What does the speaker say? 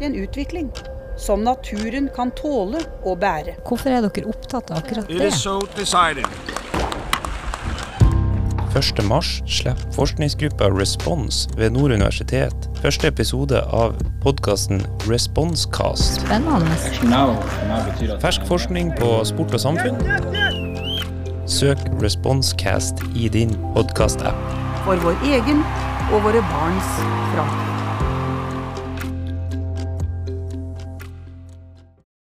i en utvikling som naturen kan tåle og bære. Hvorfor er dere opptatt av akkurat det? is so decided. 1. mars slipper forskningsgruppa Response ved Nord universitet første episode av podkasten Responsecast. Spennende. Fersk forskning på sport og samfunn. Søk Responsecast i din podkast-app. For vår egen og våre barns framtid.